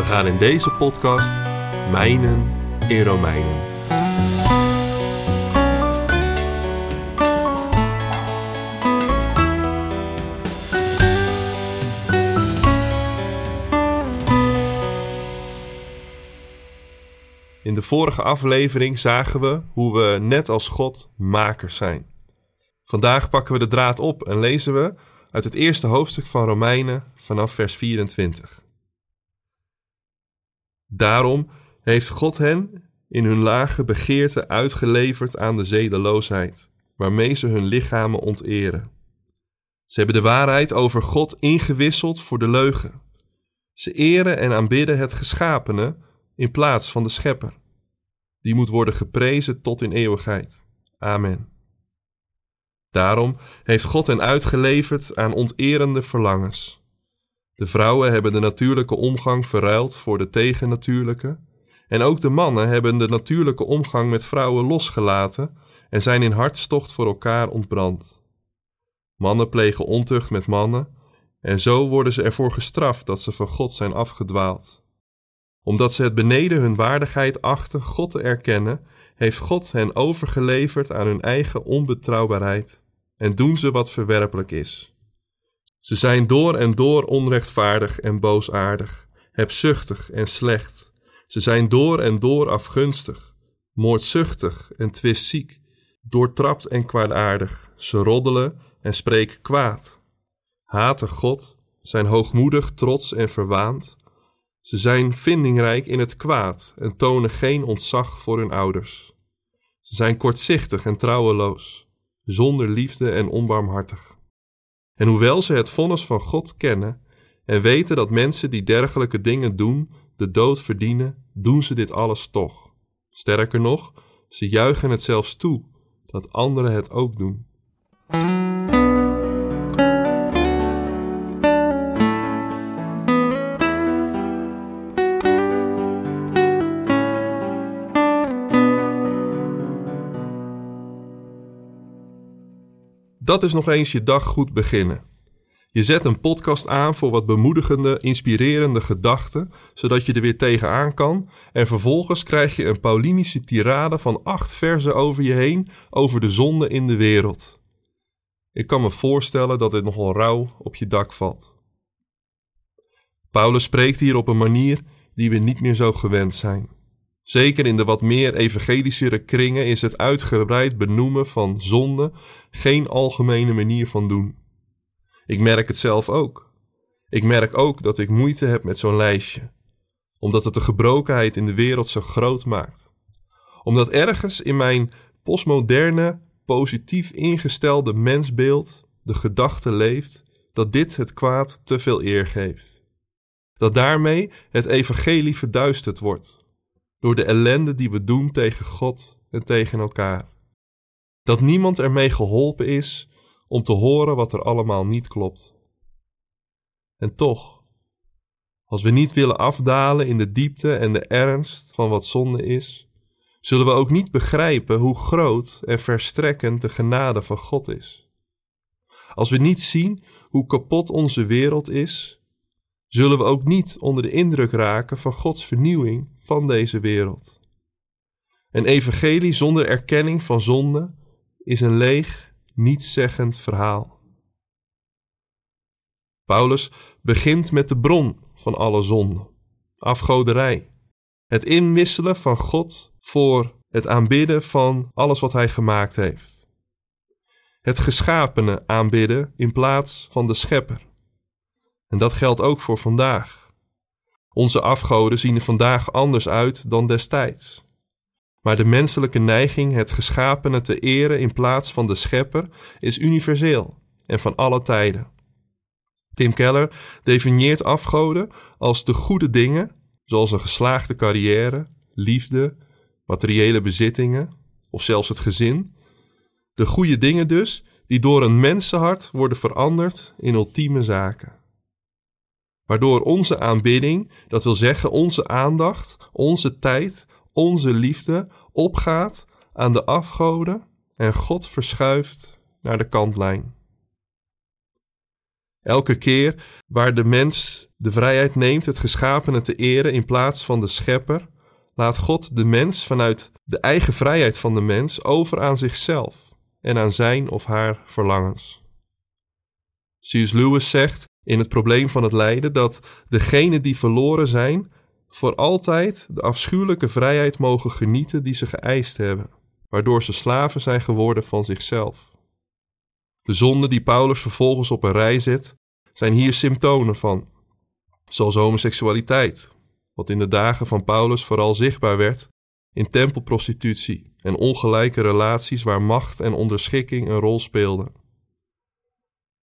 We gaan in deze podcast mijnen in Romeinen. In de vorige aflevering zagen we hoe we net als God makers zijn. Vandaag pakken we de draad op en lezen we uit het eerste hoofdstuk van Romeinen vanaf vers 24. Daarom heeft God hen in hun lage begeerte uitgeleverd aan de zedeloosheid, waarmee ze hun lichamen onteren. Ze hebben de waarheid over God ingewisseld voor de leugen. Ze eren en aanbidden het geschapene in plaats van de schepper. Die moet worden geprezen tot in eeuwigheid. Amen. Daarom heeft God hen uitgeleverd aan onterende verlangens. De vrouwen hebben de natuurlijke omgang verruild voor de tegennatuurlijke, en ook de mannen hebben de natuurlijke omgang met vrouwen losgelaten en zijn in hartstocht voor elkaar ontbrand. Mannen plegen ontucht met mannen, en zo worden ze ervoor gestraft dat ze van God zijn afgedwaald. Omdat ze het beneden hun waardigheid achten God te erkennen, heeft God hen overgeleverd aan hun eigen onbetrouwbaarheid en doen ze wat verwerpelijk is. Ze zijn door en door onrechtvaardig en boosaardig, hebzuchtig en slecht. Ze zijn door en door afgunstig, moordzuchtig en twistziek, doortrapt en kwaadaardig. Ze roddelen en spreken kwaad. Haten God, zijn hoogmoedig, trots en verwaand. Ze zijn vindingrijk in het kwaad en tonen geen ontzag voor hun ouders. Ze zijn kortzichtig en trouweloos, zonder liefde en onbarmhartig. En hoewel ze het vonnis van God kennen en weten dat mensen die dergelijke dingen doen de dood verdienen, doen ze dit alles toch. Sterker nog, ze juichen het zelfs toe dat anderen het ook doen. Dat is nog eens je dag goed beginnen. Je zet een podcast aan voor wat bemoedigende, inspirerende gedachten, zodat je er weer tegenaan kan. En vervolgens krijg je een Paulinische tirade van acht versen over je heen over de zonde in de wereld. Ik kan me voorstellen dat dit nogal rauw op je dak valt. Paulus spreekt hier op een manier die we niet meer zo gewend zijn. Zeker in de wat meer evangelischere kringen is het uitgebreid benoemen van zonde geen algemene manier van doen. Ik merk het zelf ook. Ik merk ook dat ik moeite heb met zo'n lijstje, omdat het de gebrokenheid in de wereld zo groot maakt. Omdat ergens in mijn postmoderne, positief ingestelde mensbeeld de gedachte leeft dat dit het kwaad te veel eer geeft. Dat daarmee het evangelie verduisterd wordt door de ellende die we doen tegen God en tegen elkaar. Dat niemand ermee geholpen is om te horen wat er allemaal niet klopt. En toch, als we niet willen afdalen in de diepte en de ernst van wat zonde is, zullen we ook niet begrijpen hoe groot en verstrekkend de genade van God is. Als we niet zien hoe kapot onze wereld is, zullen we ook niet onder de indruk raken van Gods vernieuwing van deze wereld. Een evangelie zonder erkenning van zonde is een leeg, nietszeggend verhaal. Paulus begint met de bron van alle zonde, afgoderij, het inwisselen van God voor het aanbidden van alles wat hij gemaakt heeft. Het geschapene aanbidden in plaats van de schepper. En dat geldt ook voor vandaag. Onze afgoden zien er vandaag anders uit dan destijds. Maar de menselijke neiging het geschapene te eren in plaats van de schepper is universeel en van alle tijden. Tim Keller definieert afgoden als de goede dingen, zoals een geslaagde carrière, liefde, materiële bezittingen of zelfs het gezin. De goede dingen dus, die door een mensenhart worden veranderd in ultieme zaken. Waardoor onze aanbidding, dat wil zeggen onze aandacht, onze tijd, onze liefde, opgaat aan de afgoden en God verschuift naar de kantlijn. Elke keer waar de mens de vrijheid neemt het geschapene te eren in plaats van de schepper, laat God de mens vanuit de eigen vrijheid van de mens over aan zichzelf en aan zijn of haar verlangens. C.S. Lewis zegt in het probleem van het lijden dat degenen die verloren zijn, voor altijd de afschuwelijke vrijheid mogen genieten die ze geëist hebben, waardoor ze slaven zijn geworden van zichzelf. De zonden die Paulus vervolgens op een rij zet, zijn hier symptomen van, zoals homoseksualiteit, wat in de dagen van Paulus vooral zichtbaar werd in tempelprostitutie en ongelijke relaties waar macht en onderschikking een rol speelden.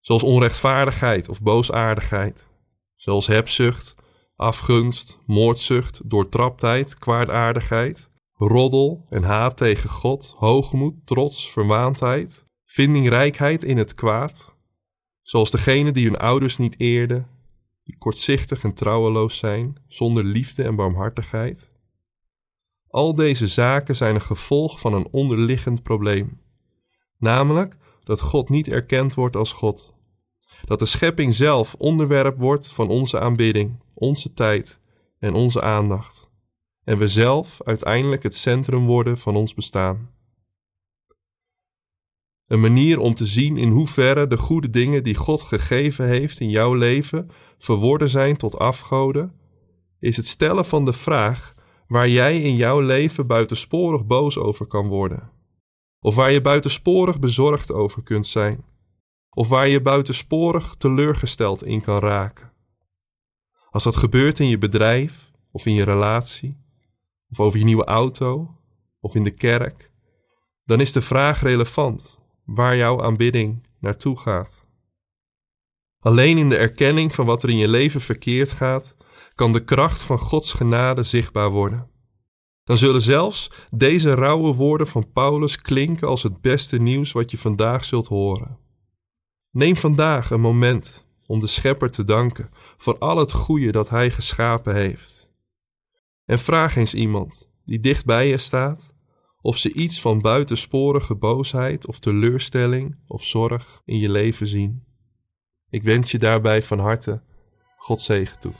Zoals onrechtvaardigheid of boosaardigheid, zoals hebzucht, afgunst, moordzucht, doortraptheid, kwaadaardigheid, roddel en haat tegen God, hoogmoed, trots, verwaandheid, vindingrijkheid in het kwaad, zoals degene die hun ouders niet eerden, die kortzichtig en trouweloos zijn, zonder liefde en barmhartigheid. Al deze zaken zijn een gevolg van een onderliggend probleem, namelijk dat God niet erkend wordt als God. Dat de schepping zelf onderwerp wordt van onze aanbidding, onze tijd en onze aandacht. En we zelf uiteindelijk het centrum worden van ons bestaan. Een manier om te zien in hoeverre de goede dingen die God gegeven heeft in jouw leven verworden zijn tot afgoden, is het stellen van de vraag waar jij in jouw leven buitensporig boos over kan worden. Of waar je buitensporig bezorgd over kunt zijn. Of waar je buitensporig teleurgesteld in kan raken. Als dat gebeurt in je bedrijf of in je relatie, of over je nieuwe auto of in de kerk, dan is de vraag relevant waar jouw aanbidding naartoe gaat. Alleen in de erkenning van wat er in je leven verkeerd gaat, kan de kracht van Gods genade zichtbaar worden. Dan zullen zelfs deze rauwe woorden van Paulus klinken als het beste nieuws wat je vandaag zult horen. Neem vandaag een moment om de Schepper te danken voor al het goede dat Hij geschapen heeft. En vraag eens iemand die dicht bij je staat of ze iets van buitensporige boosheid of teleurstelling of zorg in je leven zien. Ik wens je daarbij van harte God zegen toe.